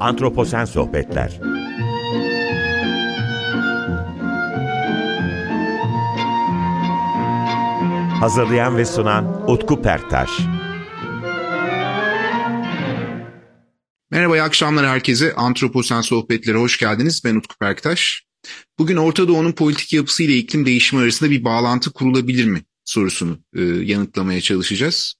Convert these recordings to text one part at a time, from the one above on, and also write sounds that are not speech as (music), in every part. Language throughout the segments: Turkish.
Antroposen Sohbetler Hazırlayan ve sunan Utku Perktaş Merhaba, iyi akşamlar herkese. Antroposen Sohbetlere hoş geldiniz. Ben Utku Perktaş. Bugün Orta Doğu'nun politik yapısı ile iklim değişimi arasında bir bağlantı kurulabilir mi sorusunu e, yanıtlamaya çalışacağız.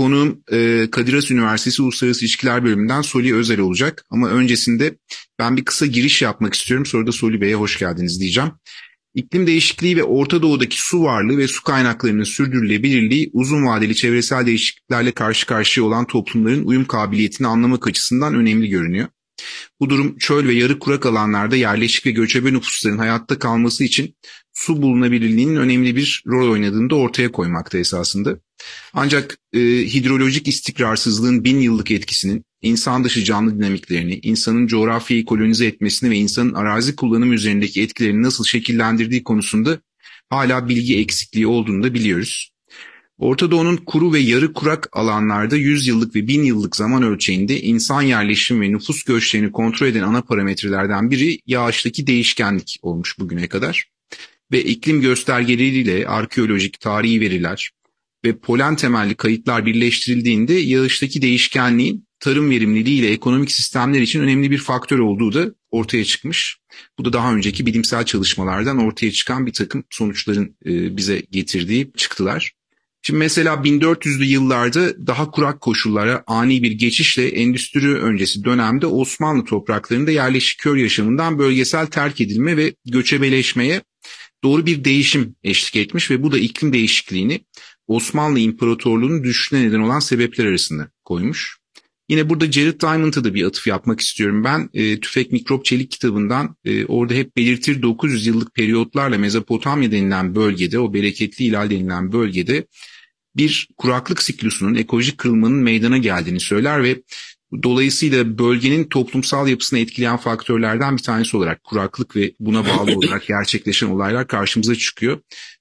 Konuğum e, Kadir Has Üniversitesi Uluslararası İlişkiler Bölümünden Soli Özel olacak. Ama öncesinde ben bir kısa giriş yapmak istiyorum. Sonra da Soli Bey'e hoş geldiniz diyeceğim. İklim değişikliği ve Orta Doğu'daki su varlığı ve su kaynaklarının sürdürülebilirliği uzun vadeli çevresel değişikliklerle karşı karşıya olan toplumların uyum kabiliyetini anlamak açısından önemli görünüyor. Bu durum çöl ve yarı kurak alanlarda yerleşik ve göçebe nüfusların hayatta kalması için su bulunabilirliğinin önemli bir rol oynadığını da ortaya koymakta esasında. Ancak e, hidrolojik istikrarsızlığın bin yıllık etkisinin insan dışı canlı dinamiklerini, insanın coğrafyayı kolonize etmesini ve insanın arazi kullanımı üzerindeki etkilerini nasıl şekillendirdiği konusunda hala bilgi eksikliği olduğunu da biliyoruz. Orta Doğu'nun kuru ve yarı kurak alanlarda 100 yıllık ve 1000 yıllık zaman ölçeğinde insan yerleşim ve nüfus göçlerini kontrol eden ana parametrelerden biri yağıştaki değişkenlik olmuş bugüne kadar. Ve iklim göstergeleriyle arkeolojik tarihi veriler ve polen temelli kayıtlar birleştirildiğinde yağıştaki değişkenliğin tarım verimliliği ile ekonomik sistemler için önemli bir faktör olduğu da ortaya çıkmış. Bu da daha önceki bilimsel çalışmalardan ortaya çıkan bir takım sonuçların bize getirdiği çıktılar. Şimdi mesela 1400'lü yıllarda daha kurak koşullara ani bir geçişle endüstri öncesi dönemde Osmanlı topraklarında yerleşik kör yaşamından bölgesel terk edilme ve göçebeleşmeye doğru bir değişim eşlik etmiş ve bu da iklim değişikliğini Osmanlı İmparatorluğu'nun düşüşüne neden olan sebepler arasında koymuş. Yine burada Jared Diamond'a da bir atıf yapmak istiyorum ben. E, Tüfek Mikrop Çelik kitabından e, orada hep belirtir 900 yıllık periyotlarla Mezopotamya denilen bölgede, o bereketli ilal denilen bölgede bir kuraklık siklusunun, ekolojik kırılmanın meydana geldiğini söyler ve dolayısıyla bölgenin toplumsal yapısını etkileyen faktörlerden bir tanesi olarak kuraklık ve buna bağlı olarak (laughs) gerçekleşen olaylar karşımıza çıkıyor.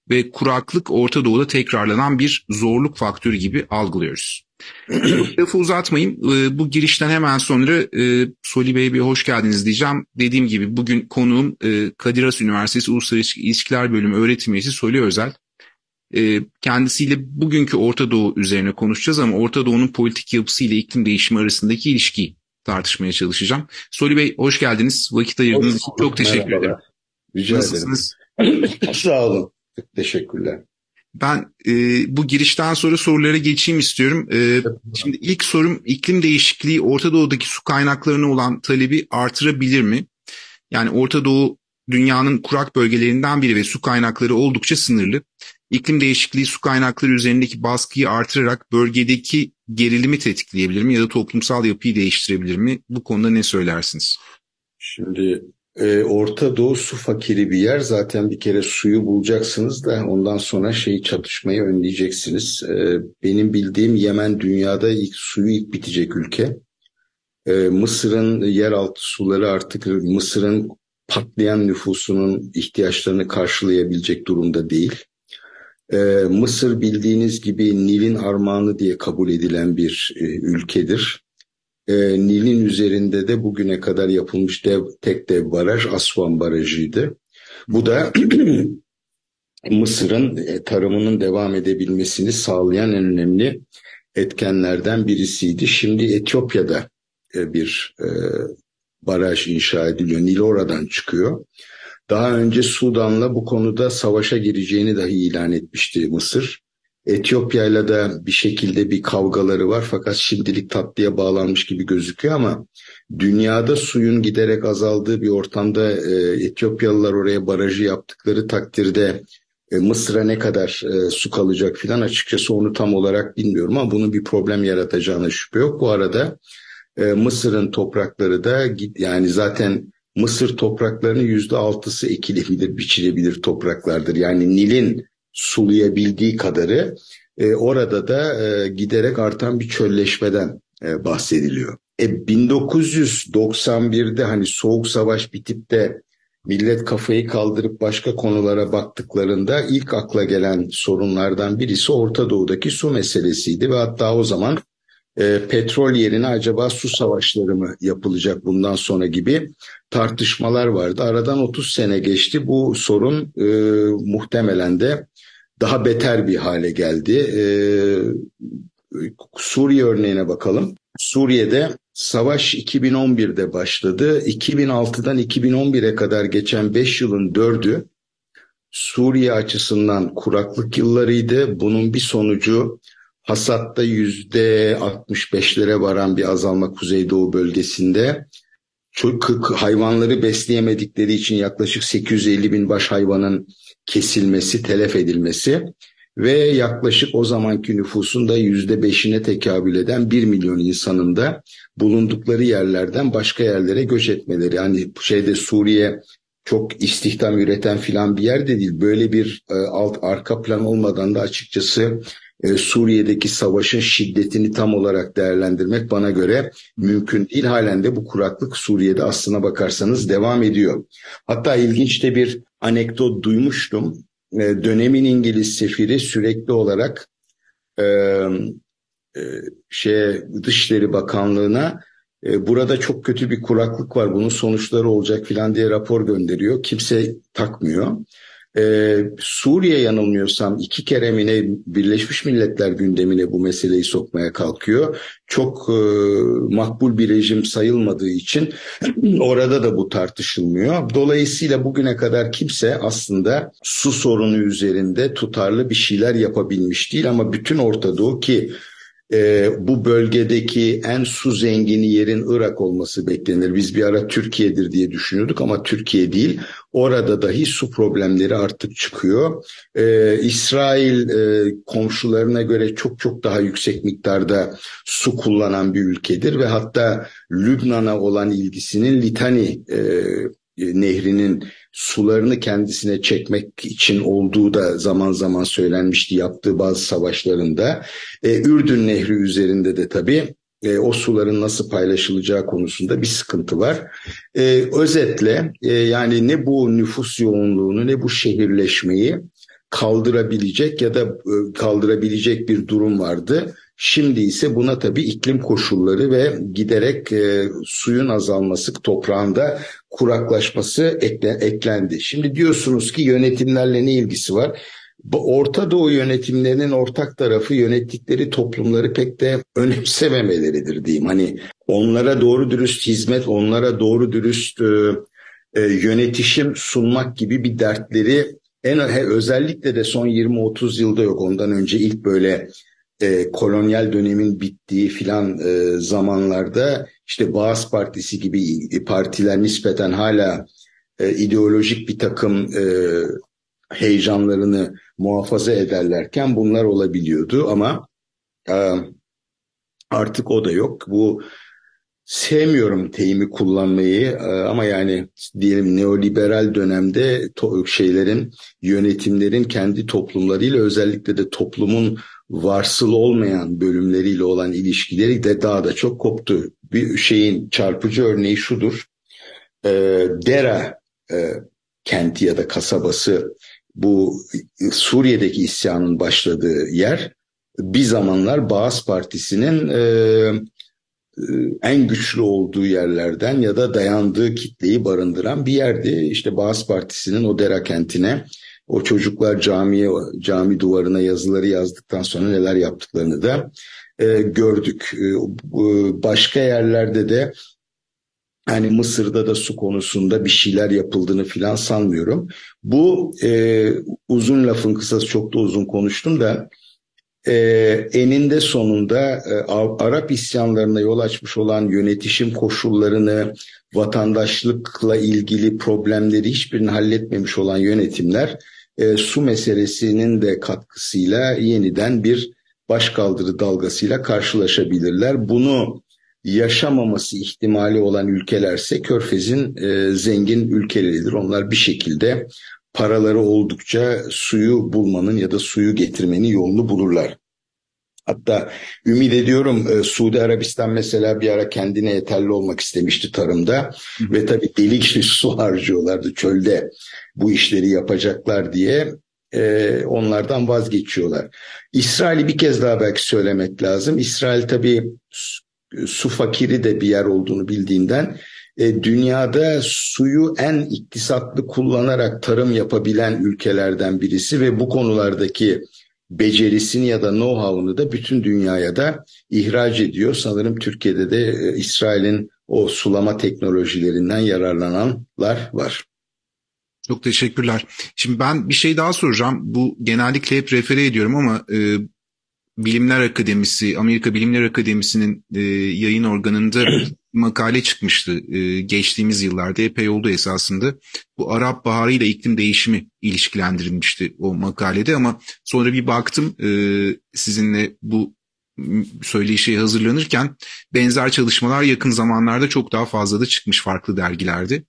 Ve kuraklık Orta Doğu'da tekrarlanan bir zorluk faktörü gibi algılıyoruz. Lafı uzatmayayım. Bu girişten hemen sonra e, Soli Bey'e bir hoş geldiniz diyeceğim. Dediğim gibi bugün konuğum e, Kadir Has Üniversitesi Uluslararası İlişkiler Bölümü öğretim üyesi Soli Özel. E, kendisiyle bugünkü Orta Doğu üzerine konuşacağız ama Orta Doğu'nun politik yapısı ile iklim değişimi arasındaki ilişkiyi tartışmaya çalışacağım. Soli Bey hoş geldiniz. Vakit ayırdığınız için çok teşekkür Merhaba. ederim. Rica Nasılsınız? ederim. Sağ olun. Teşekkürler. Ben e, bu girişten sonra sorulara geçeyim istiyorum. E, şimdi ilk sorum iklim değişikliği Orta Doğu'daki su kaynaklarına olan talebi artırabilir mi? Yani Orta Doğu dünyanın kurak bölgelerinden biri ve su kaynakları oldukça sınırlı. İklim değişikliği su kaynakları üzerindeki baskıyı artırarak bölgedeki gerilimi tetikleyebilir mi ya da toplumsal yapıyı değiştirebilir mi? Bu konuda ne söylersiniz? Şimdi e, Orta Doğu su fakiri bir yer. Zaten bir kere suyu bulacaksınız da ondan sonra şeyi çatışmayı önleyeceksiniz. E, benim bildiğim Yemen dünyada ilk suyu ilk bitecek ülke. E, Mısır'ın yeraltı suları artık Mısır'ın patlayan nüfusunun ihtiyaçlarını karşılayabilecek durumda değil. Ee, Mısır bildiğiniz gibi Nil'in armağanı diye kabul edilen bir e, ülkedir. Ee, Nil'in üzerinde de bugüne kadar yapılmış dev, tek dev baraj Aswan Barajı'ydı. Bu da (clears throat) Mısır'ın e, tarımının devam edebilmesini sağlayan en önemli etkenlerden birisiydi. Şimdi Etiyopya'da e, bir e, baraj inşa ediliyor. Nil oradan çıkıyor. Daha önce Sudan'la bu konuda savaşa gireceğini dahi ilan etmişti Mısır. Etiyopya'yla da bir şekilde bir kavgaları var fakat şimdilik tatlıya bağlanmış gibi gözüküyor ama dünyada suyun giderek azaldığı bir ortamda e, Etiyopyalılar oraya barajı yaptıkları takdirde e, Mısır'a ne kadar e, su kalacak filan açıkçası onu tam olarak bilmiyorum ama bunun bir problem yaratacağına şüphe yok. Bu arada e, Mısır'ın toprakları da yani zaten Mısır topraklarının yüzde altısı ekilebilir, biçilebilir topraklardır. Yani Nil'in sulayabildiği kadarı e, orada da e, giderek artan bir çölleşmeden e, bahsediliyor. E, 1991'de hani soğuk savaş bitip de millet kafayı kaldırıp başka konulara baktıklarında ilk akla gelen sorunlardan birisi Orta Doğu'daki su meselesiydi ve hatta o zaman e, petrol yerine acaba su savaşları mı yapılacak bundan sonra gibi tartışmalar vardı. Aradan 30 sene geçti. Bu sorun e, muhtemelen de daha beter bir hale geldi. E, Suriye örneğine bakalım. Suriye'de savaş 2011'de başladı. 2006'dan 2011'e kadar geçen 5 yılın 4'ü Suriye açısından kuraklık yıllarıydı. Bunun bir sonucu hasatta %65'lere varan bir azalma Kuzeydoğu bölgesinde. Çok hayvanları besleyemedikleri için yaklaşık 850 bin baş hayvanın kesilmesi, telef edilmesi ve yaklaşık o zamanki nüfusun da yüzde beşine tekabül eden bir milyon insanın da bulundukları yerlerden başka yerlere göç etmeleri. Yani şeyde Suriye çok istihdam üreten filan bir yer de değil. Böyle bir e, alt arka plan olmadan da açıkçası e, Suriye'deki savaşın şiddetini tam olarak değerlendirmek bana göre mümkün değil. Halen de bu kuraklık Suriye'de aslına bakarsanız devam ediyor. Hatta ilginç de bir anekdot duymuştum. E, dönemin İngiliz sefiri sürekli olarak e, e, şey Dışişleri Bakanlığı'na e, burada çok kötü bir kuraklık var bunun sonuçları olacak filan diye rapor gönderiyor. Kimse takmıyor. Ee, Suriye yanılmıyorsam iki kere mi ne Birleşmiş Milletler gündemine bu meseleyi sokmaya kalkıyor. Çok e, makbul bir rejim sayılmadığı için (clears throat) orada da bu tartışılmıyor. Dolayısıyla bugüne kadar kimse aslında su sorunu üzerinde tutarlı bir şeyler yapabilmiş değil ama bütün Orta Doğu ki e, bu bölgedeki en su zengini yerin Irak olması beklenir. Biz bir ara Türkiye'dir diye düşünüyorduk ama Türkiye değil. Orada dahi su problemleri artık çıkıyor. E, İsrail e, komşularına göre çok çok daha yüksek miktarda su kullanan bir ülkedir ve hatta Lübnan'a olan ilgisinin Litani e, nehrinin sularını kendisine çekmek için olduğu da zaman zaman söylenmişti yaptığı bazı savaşlarında. E, Ürdün Nehri üzerinde de tabii e, o suların nasıl paylaşılacağı konusunda bir sıkıntı var. E, özetle e, yani ne bu nüfus yoğunluğunu ne bu şehirleşmeyi kaldırabilecek ya da e, kaldırabilecek bir durum vardı. Şimdi ise buna tabii iklim koşulları ve giderek e, suyun azalması, toprağında kuraklaşması ekle, eklendi. Şimdi diyorsunuz ki yönetimlerle ne ilgisi var? Orta Doğu yönetimlerinin ortak tarafı yönettikleri toplumları pek de önemsememeleridir diyeyim. Hani onlara doğru dürüst hizmet, onlara doğru dürüst e, e, yönetişim sunmak gibi bir dertleri en özellikle de son 20-30 yılda yok. Ondan önce ilk böyle e, kolonyal dönemin bittiği filan e, zamanlarda işte Bağız Partisi gibi partiler nispeten hala e, ideolojik bir takım e, heyecanlarını muhafaza ederlerken bunlar olabiliyordu ama e, artık o da yok. Bu sevmiyorum teyimi kullanmayı e, ama yani diyelim neoliberal dönemde şeylerin yönetimlerin kendi toplumlarıyla özellikle de toplumun varsıl olmayan bölümleriyle olan ilişkileri de daha da çok koptu. Bir şeyin çarpıcı örneği şudur. E, Dera e, kenti ya da kasabası bu Suriye'deki isyanın başladığı yer bir zamanlar Baas Partisi'nin e, en güçlü olduğu yerlerden ya da dayandığı kitleyi barındıran bir yerdi. İşte Baas Partisi'nin o Dera kentine o çocuklar camiye, cami duvarına yazıları yazdıktan sonra neler yaptıklarını da e, gördük. E, başka yerlerde de hani Mısır'da da su konusunda bir şeyler yapıldığını filan sanmıyorum. Bu e, uzun lafın kısası çok da uzun konuştum da e, eninde sonunda e, Arap isyanlarına yol açmış olan yönetişim koşullarını, vatandaşlıkla ilgili problemleri hiçbirini halletmemiş olan yönetimler e, su meselesinin de katkısıyla yeniden bir başkaldırı dalgasıyla karşılaşabilirler. Bunu yaşamaması ihtimali olan ülkelerse Körfez'in e, zengin ülkeleridir. Onlar bir şekilde paraları oldukça suyu bulmanın ya da suyu getirmenin yolunu bulurlar. Hatta ümit ediyorum e, Suudi Arabistan mesela bir ara kendine yeterli olmak istemişti tarımda hı ve tabii deli gibi (laughs) su harcıyorlardı çölde bu işleri yapacaklar diye. e, onlardan vazgeçiyorlar. İsrail'i bir kez daha belki söylemek lazım. İsrail tabii su fakiri de bir yer olduğunu bildiğinden e, dünyada suyu en iktisatlı kullanarak tarım yapabilen ülkelerden birisi ve bu konulardaki becerisini ya da know-how'unu da bütün dünyaya da ihraç ediyor. Sanırım Türkiye'de de e, İsrail'in o sulama teknolojilerinden yararlananlar var. Çok teşekkürler. Şimdi ben bir şey daha soracağım. Bu genellikle hep refere ediyorum ama e, Bilimler Akademisi, Amerika Bilimler Akademisi'nin e, yayın organında makale çıkmıştı e, geçtiğimiz yıllarda epey oldu esasında. Bu Arap Baharı ile iklim değişimi ilişkilendirilmişti o makalede ama sonra bir baktım e, sizinle bu söyleşiye hazırlanırken benzer çalışmalar yakın zamanlarda çok daha fazla da çıkmış farklı dergilerde.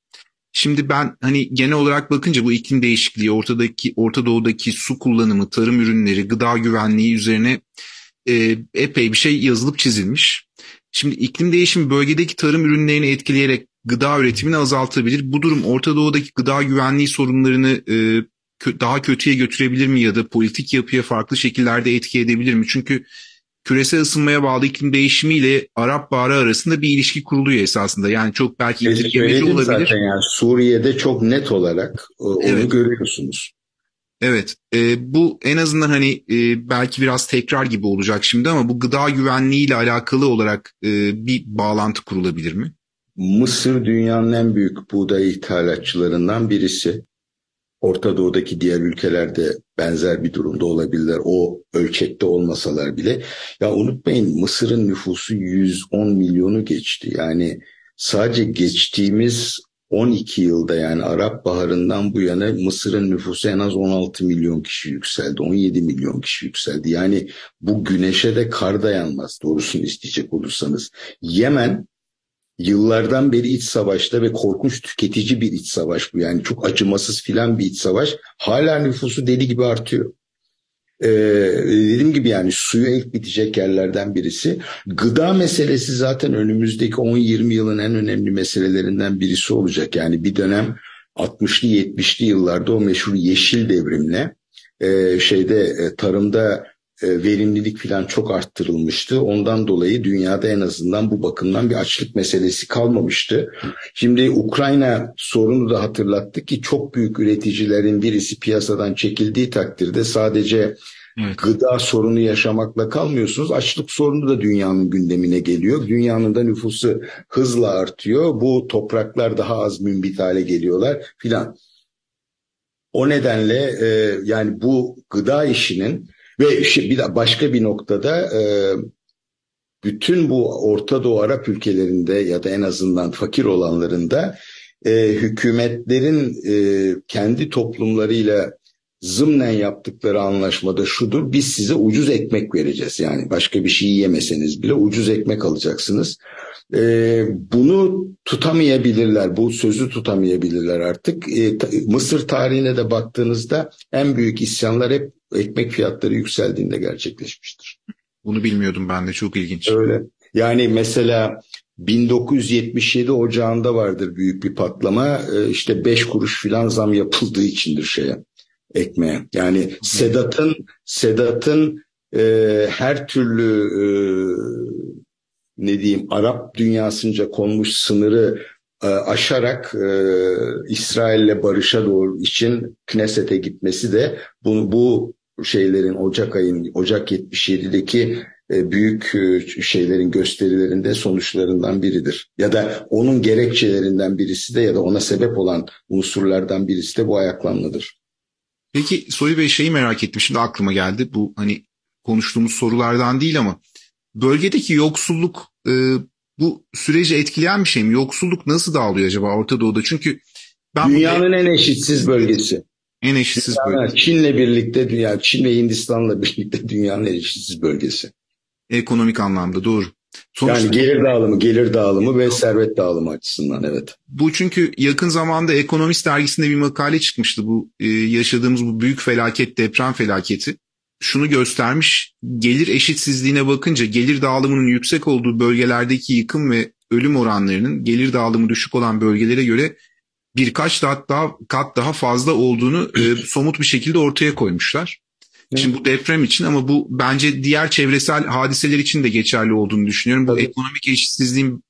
Şimdi ben hani genel olarak bakınca bu iklim değişikliği, ortadaki Orta Doğu'daki su kullanımı, tarım ürünleri, gıda güvenliği üzerine e, epey bir şey yazılıp çizilmiş. Şimdi iklim değişimi bölgedeki tarım ürünlerini etkileyerek gıda üretimini azaltabilir. Bu durum Orta Doğu'daki gıda güvenliği sorunlarını e, daha kötüye götürebilir mi ya da politik yapıya farklı şekillerde etki edebilir mi? Çünkü küresel ısınmaya bağlı iklim değişimiyle Arap Baharı arasında bir ilişki kuruluyor esasında. Yani çok belki indirgemeci olabilir. Zaten yani Suriye'de çok net olarak e, onu evet. görüyorsunuz. Evet, e, bu en azından hani e, belki biraz tekrar gibi olacak şimdi ama bu gıda güvenliği ile alakalı olarak e, bir bağlantı kurulabilir mi? Mısır dünyanın en büyük buğday ithalatçılarından birisi. Orta Doğu'daki diğer ülkelerde benzer bir durumda olabilirler. O ölçekte olmasalar bile. Ya unutmayın Mısır'ın nüfusu 110 milyonu geçti. Yani sadece geçtiğimiz 12 yılda yani Arap Baharı'ndan bu yana Mısır'ın nüfusu en az 16 milyon kişi yükseldi. 17 milyon kişi yükseldi. Yani bu güneşe de kar dayanmaz doğrusunu isteyecek olursanız. Yemen yıllardan beri iç savaşta ve korkunç tüketici bir iç savaş bu. Yani çok acımasız filan bir iç savaş. Hala nüfusu deli gibi artıyor. Ee, dediğim gibi yani suyu ilk bitecek yerlerden birisi. Gıda meselesi zaten önümüzdeki 10-20 yılın en önemli meselelerinden birisi olacak. Yani bir dönem 60'lı 70'li yıllarda o meşhur yeşil devrimle e, şeyde e, tarımda e, verimlilik falan çok arttırılmıştı. Ondan dolayı dünyada en azından bu bakımdan bir açlık meselesi kalmamıştı. Şimdi Ukrayna sorunu da hatırlattık ki çok büyük üreticilerin birisi piyasadan çekildiği takdirde sadece Evet. Gıda sorunu yaşamakla kalmıyorsunuz. Açlık sorunu da dünyanın gündemine geliyor. Dünyanın da nüfusu hızla artıyor. Bu topraklar daha az mümbit hale geliyorlar filan. O nedenle e, yani bu gıda işinin ve bir de başka bir noktada e, bütün bu Orta Doğu Arap ülkelerinde ya da en azından fakir olanlarında e, hükümetlerin e, kendi toplumlarıyla zımnen yaptıkları anlaşmada şudur. Biz size ucuz ekmek vereceğiz. Yani başka bir şey yemeseniz bile ucuz ekmek alacaksınız. Ee, bunu tutamayabilirler. Bu sözü tutamayabilirler artık. Ee, Mısır tarihine de baktığınızda en büyük isyanlar hep ekmek fiyatları yükseldiğinde gerçekleşmiştir. Bunu bilmiyordum ben de çok ilginç. Öyle. Yani mesela 1977 ocağında vardır büyük bir patlama. Ee, işte 5 kuruş filan zam yapıldığı içindir şeye ekmeğe. Yani Sedat'ın Sedat'ın e, her türlü e, ne diyeyim Arap dünyasınca konmuş sınırı e, aşarak e, İsrail'le barışa doğru için Knesset'e gitmesi de bu, bu şeylerin Ocak ayın Ocak 77'deki e, büyük e, şeylerin gösterilerinde sonuçlarından biridir. Ya da onun gerekçelerinden birisi de ya da ona sebep olan unsurlardan birisi de bu ayaklanmadır. Peki Soy Bey şeyi merak ettim şimdi aklıma geldi. Bu hani konuştuğumuz sorulardan değil ama bölgedeki yoksulluk e, bu süreci etkileyen bir şey mi? Yoksulluk nasıl dağılıyor acaba Orta Doğu'da? Çünkü ben dünyanın en eşitsiz bölgesi. En eşitsiz dünya, bölgesi. Çin'le birlikte dünya, Çin ve Hindistan'la birlikte dünyanın en eşitsiz bölgesi. Ekonomik anlamda doğru. Sonuçta, yani gelir dağılımı, gelir dağılımı ve servet dağılımı açısından evet. Bu çünkü yakın zamanda Ekonomist dergisinde bir makale çıkmıştı bu e, yaşadığımız bu büyük felaket, deprem felaketi. Şunu göstermiş, gelir eşitsizliğine bakınca gelir dağılımının yüksek olduğu bölgelerdeki yıkım ve ölüm oranlarının gelir dağılımı düşük olan bölgelere göre birkaç kat daha, kat daha fazla olduğunu e, somut bir şekilde ortaya koymuşlar. Şimdi bu deprem için ama bu bence diğer çevresel hadiseler için de geçerli olduğunu düşünüyorum. Bu Tabii. ekonomik eşitsizliğin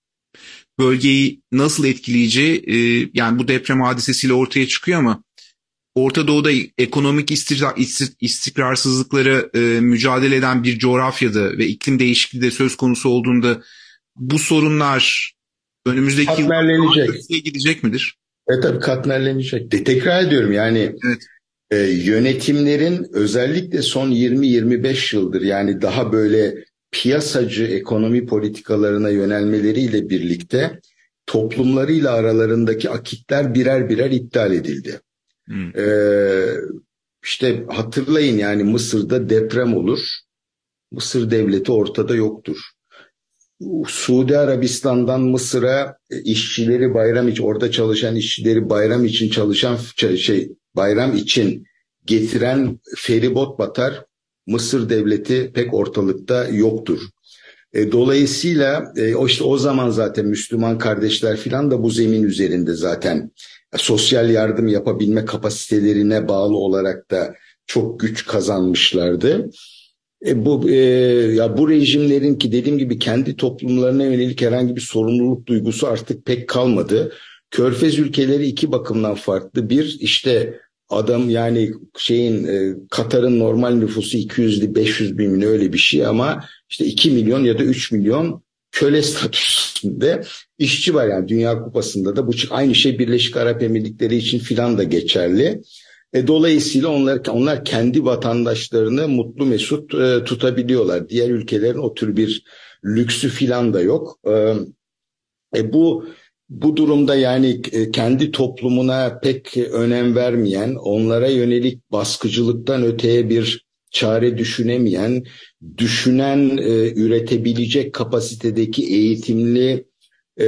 bölgeyi nasıl etkileyeceği e, yani bu deprem hadisesiyle ortaya çıkıyor ama Orta Doğu'da ekonomik istikrar, istik- istikrarsızlıklara e, mücadele eden bir coğrafyada ve iklim değişikliği de söz konusu olduğunda bu sorunlar önümüzdeki yıllarda gidecek midir? E tabii katmerlenecek. De, tekrar ediyorum yani Evet. e, yönetimlerin özellikle son 20-25 yıldır yani daha böyle piyasacı ekonomi politikalarına yönelmeleriyle birlikte toplumlarıyla aralarındaki akitler birer birer iptal edildi. Hmm. Ee, işte hatırlayın yani Mısır'da deprem olur. Mısır devleti ortada yoktur. Suudi Arabistan'dan Mısır'a e, işçileri bayram için orada çalışan işçileri bayram için çalışan şey bayram için getiren feribot batar. Mısır devleti pek ortalıkta yoktur. E, dolayısıyla e, o işte o zaman zaten Müslüman kardeşler filan da bu zemin üzerinde zaten sosyal yardım yapabilme kapasitelerine bağlı olarak da çok güç kazanmışlardı. E, bu e, ya bu rejimlerin ki dediğim gibi kendi toplumlarına yönelik herhangi bir sorumluluk duygusu artık pek kalmadı. Körfez ülkeleri iki bakımdan farklı. Bir işte adam yani şeyin e, Katar'ın normal nüfusu 200'lü 500 bin öyle bir şey ama işte 2 milyon ya da 3 milyon köle (laughs) statüsünde işçi var yani Dünya Kupası'nda da bu aynı şey Birleşik Arap Emirlikleri için filan da geçerli. E, dolayısıyla onlar onlar kendi vatandaşlarını mutlu mesut e, tutabiliyorlar. Diğer ülkelerin o tür bir lüksü filan da yok. E, e, bu bu durumda yani e, kendi toplumuna pek önem vermeyen, onlara yönelik baskıcılıktan öteye bir çare düşünemeyen, düşünen, e, üretebilecek kapasitedeki eğitimli e,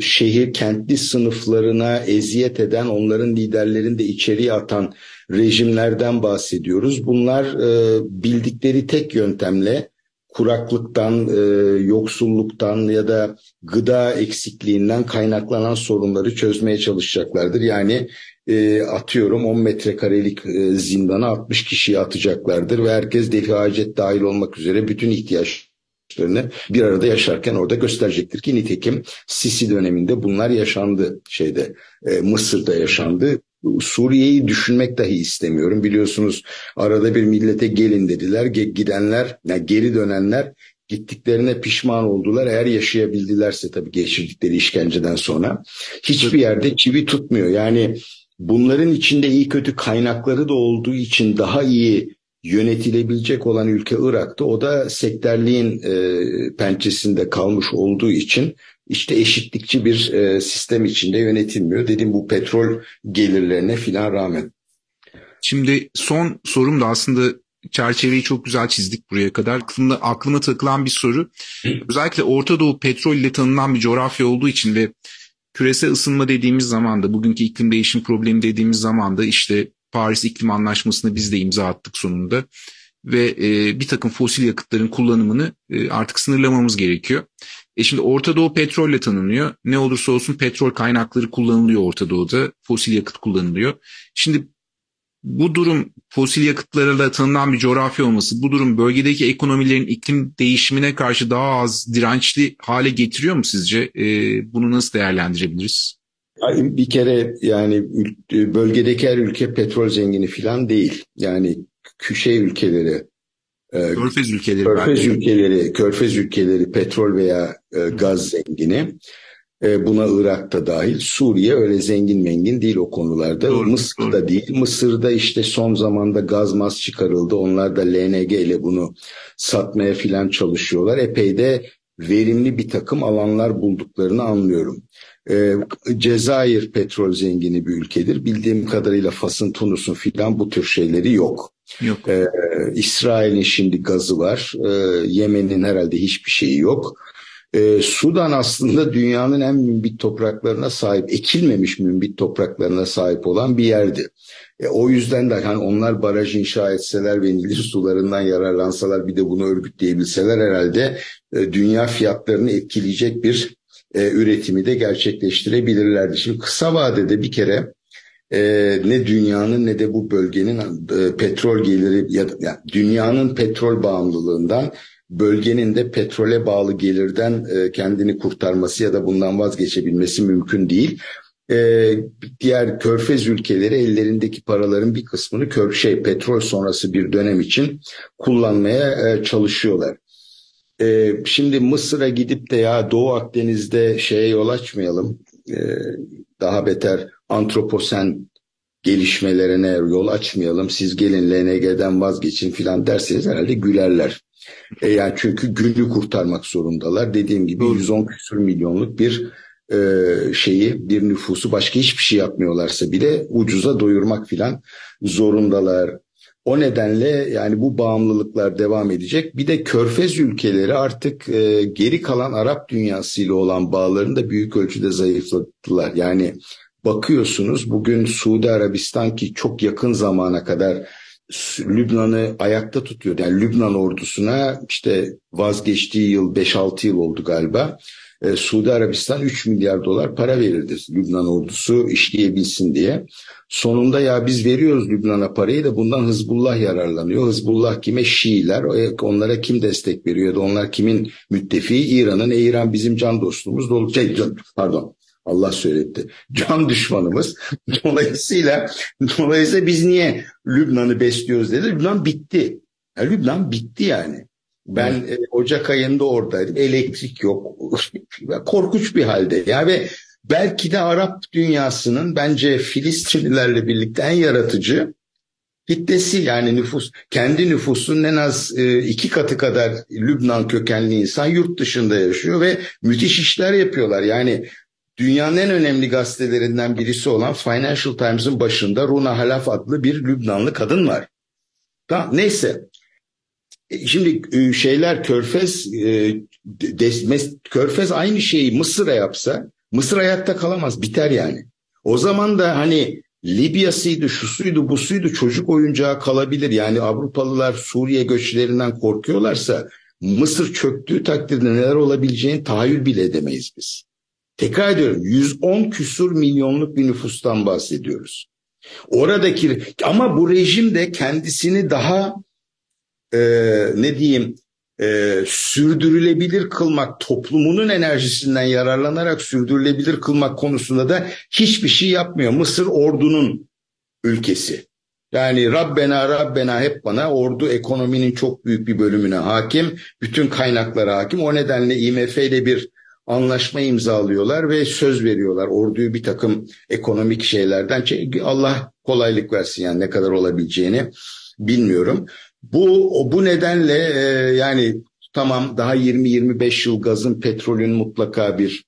şehir kentli sınıflarına eziyet eden, onların liderlerini de içeriye atan rejimlerden bahsediyoruz. Bunlar e, bildikleri tek yöntemle kuraklıktan, e, yoksulluktan ya da gıda eksikliğinden kaynaklanan sorunları çözmeye çalışacaklardır. Yani e, atıyorum 10 metrekarelik e, zindana 60 kişiyi atacaklardır ve herkes defi hacet dahil olmak üzere bütün ihtiyaçlarını bir arada yaşarken orada gösterecektir ki nitekim Sisi döneminde bunlar yaşandı şeyde e, Mısır'da yaşandı. Suriye'yi düşünmek dahi istemiyorum. Biliyorsunuz arada bir millete gelin dediler. Gidenler, yani geri dönenler gittiklerine pişman oldular. Eğer yaşayabildilerse tabii geçirdikleri işkenceden sonra. Hiçbir yerde çivi tutmuyor. Yani bunların içinde iyi kötü kaynakları da olduğu için daha iyi yönetilebilecek olan ülke Irak'ta. O da sektörliğin e, pençesinde kalmış olduğu için işte eşitlikçi bir e, sistem içinde yönetilmiyor. Dedim bu petrol gelirlerine filan rağmen. Şimdi son sorum da aslında çerçeveyi çok güzel çizdik buraya kadar. Aklımda, aklıma takılan bir soru. Özellikle Orta Doğu petrol ile tanınan bir coğrafya olduğu için ve küresel ısınma dediğimiz zaman da bugünkü iklim değişim problemi dediğimiz zaman da işte Paris İklim Anlaşması'nı biz de imza attık sonunda ve e, bir takım fosil yakıtların kullanımını e, artık sınırlamamız gerekiyor. E şimdi Orta Doğu petrolle tanınıyor. Ne olursa olsun petrol kaynakları kullanılıyor Orta Doğu'da. Fosil yakıt kullanılıyor. Şimdi bu durum fosil yakıtlarla tanınan bir coğrafya olması, bu durum bölgedeki ekonomilerin iklim değişimine karşı daha az dirençli hale getiriyor mu sizce? E, bunu nasıl değerlendirebiliriz? Bir kere yani bölgedeki her ülke petrol zengini falan değil. Yani şey ülkeleri, Körfez ülkeleri, Körfez belki. ülkeleri, Körfez ülkeleri petrol veya e, gaz zengini. E, buna Irak da dahil. Suriye öyle zengin mengin değil o konularda. Doğru, Mısır'da doğru. değil. Mısır'da işte son zamanda gaz mas çıkarıldı. Onlar da LNG ile bunu satmaya filan çalışıyorlar. Epey de verimli bir takım alanlar bulduklarını anlıyorum. E, Cezayir petrol zengini bir ülkedir. Bildiğim kadarıyla Fas'ın, Tunus'un filan bu tür şeyleri yok. Yok. Ee, İsrail'in şimdi gazı var. Ee, Yemen'in herhalde hiçbir şeyi yok. Ee, Sudan aslında dünyanın en mümbit topraklarına sahip, ekilmemiş mümbit topraklarına sahip olan bir yerdi. E, o yüzden de hani onlar baraj inşa etseler ve Nil sularından yararlansalar bir de bunu örgütleyebilseler herhalde e, dünya fiyatlarını etkileyecek bir e, üretimi de gerçekleştirebilirlerdi. Şimdi kısa vadede bir kere e, ne dünyanın ne de bu bölgenin e, petrol geliri ya da yani dünyanın petrol bağımlılığından bölgenin de petrole bağlı gelirden e, kendini kurtarması ya da bundan vazgeçebilmesi mümkün değil. E, diğer körfez ülkeleri ellerindeki paraların bir kısmını kör şey petrol sonrası bir dönem için kullanmaya e, çalışıyorlar. E, şimdi Mısır'a gidip de ya Doğu Akdeniz'de şeye yol açmayalım. E, daha beter antroposen gelişmelerine yol açmayalım. Siz gelin LNG'den vazgeçin filan derseniz herhalde gülerler. E yani çünkü günü kurtarmak zorundalar. Dediğim gibi 110 küsur milyonluk bir e, şeyi, bir nüfusu başka hiçbir şey yapmıyorlarsa bile ucuza doyurmak filan zorundalar. O nedenle yani bu bağımlılıklar devam edecek. Bir de Körfez ülkeleri artık e, geri kalan Arap dünyasıyla olan bağlarını da büyük ölçüde zayıflattılar. Yani bakıyorsunuz bugün Suudi Arabistan ki çok yakın zamana kadar Lübnan'ı ayakta tutuyor. Yani Lübnan ordusuna işte vazgeçtiği yıl 5-6 yıl oldu galiba. Ee, Suudi Arabistan 3 milyar dolar para verirdi Lübnan ordusu işleyebilsin diye. Sonunda ya biz veriyoruz Lübnan'a parayı da bundan Hızbullah yararlanıyor. Hızbullah kime? Şiiler. Onlara kim destek veriyor ya onlar kimin müttefiği? İran'ın. E, İran bizim can dostumuz. Dolu, şey, pardon Allah söyletti. Can düşmanımız. (laughs) Dolayısıyla dolayısıyla biz niye Lübnan'ı besliyoruz dedi. Lübnan bitti. Yani Lübnan bitti yani. Ben e, Ocak ayında oradaydım. Elektrik yok. (laughs) Korkunç bir halde. Ya ve belki de Arap dünyasının bence Filistinlilerle birlikte en yaratıcı kitlesi yani nüfus kendi nüfusunun en az e, iki katı kadar Lübnan kökenli insan yurt dışında yaşıyor ve müthiş işler yapıyorlar. Yani dünyanın en önemli gazetelerinden birisi olan Financial Times'ın başında Runa Halaf adlı bir Lübnanlı kadın var. Tamam, neyse. E, şimdi e, şeyler Körfez e, Körfez aynı şeyi Mısır'a yapsa Mısır hayatta kalamaz biter yani. O zaman da hani Libya'sıydı, şusuydu, busuydu çocuk oyuncağı kalabilir. Yani Avrupalılar Suriye göçlerinden korkuyorlarsa Mısır çöktüğü takdirde neler olabileceğini tahayyül bile edemeyiz biz. Tekrar ediyorum 110 küsur milyonluk bir nüfustan bahsediyoruz. Oradaki ama bu rejim de kendisini daha e, ne diyeyim e, sürdürülebilir kılmak, toplumunun enerjisinden yararlanarak sürdürülebilir kılmak konusunda da hiçbir şey yapmıyor. Mısır ordunun ülkesi. Yani Rabbena Rabbena hep bana ordu ekonominin çok büyük bir bölümüne hakim. Bütün kaynaklara hakim. O nedenle IMF ile bir anlaşma imzalıyorlar ve söz veriyorlar. Orduyu bir takım ekonomik şeylerden Allah kolaylık versin yani ne kadar olabileceğini bilmiyorum. Bu bu nedenle e, yani tamam daha 20-25 yıl gazın petrolün mutlaka bir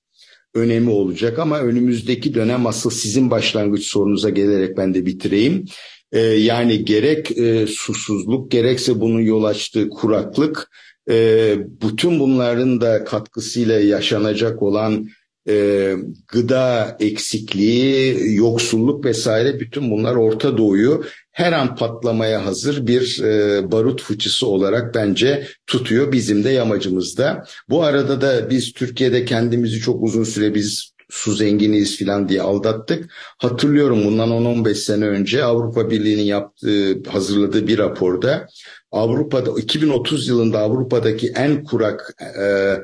önemi olacak ama önümüzdeki dönem asıl sizin başlangıç sorunuza gelerek ben de bitireyim. Ee, yani gerek e, susuzluk gerekse bunun yol açtığı kuraklık e, bütün bunların da katkısıyla yaşanacak olan e, gıda eksikliği, yoksulluk vesaire bütün bunlar Orta Doğu'yu her an patlamaya hazır bir e, barut fıçısı olarak bence tutuyor bizim de yamacımızda. Bu arada da biz Türkiye'de kendimizi çok uzun süre biz su zenginiyiz filan diye aldattık. Hatırlıyorum bundan 10-15 sene önce Avrupa Birliği'nin yaptığı, hazırladığı bir raporda Avrupa'da 2030 yılında Avrupa'daki en kurak e,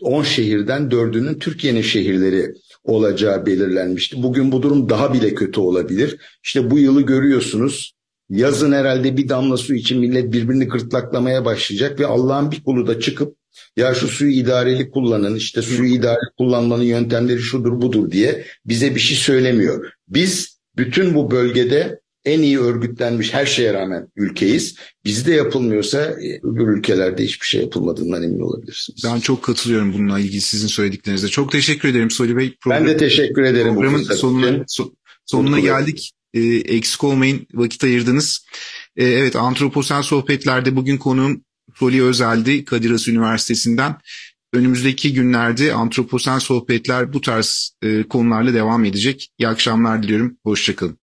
10 şehirden 4'ünün Türkiye'nin şehirleri olacağı belirlenmişti. Bugün bu durum daha bile kötü olabilir. İşte bu yılı görüyorsunuz. Yazın herhalde bir damla su için millet birbirini gırtlaklamaya başlayacak ve Allah'ın bir kulu da çıkıp ya şu suyu idareli kullanın işte suyu idareli kullanmanın yöntemleri şudur budur diye bize bir şey söylemiyor. Biz bütün bu bölgede en iyi örgütlenmiş her şeye rağmen ülkeyiz. Bizde yapılmıyorsa e, öbür ülkelerde hiçbir şey yapılmadığından emin olabilirsiniz. Ben çok katılıyorum bununla ilgili sizin söylediklerinize. Çok teşekkür ederim Soli Bey. Program, ben de teşekkür ederim. Programın sonuna, so, sonuna geldik. Ee, eksik olmayın vakit ayırdınız. Ee, evet Antroposen Sohbetler'de bugün konuğum Soli Özel'di Kadir Has Üniversitesi'nden. Önümüzdeki günlerde Antroposen Sohbetler bu tarz e, konularla devam edecek. İyi akşamlar diliyorum. Hoşçakalın.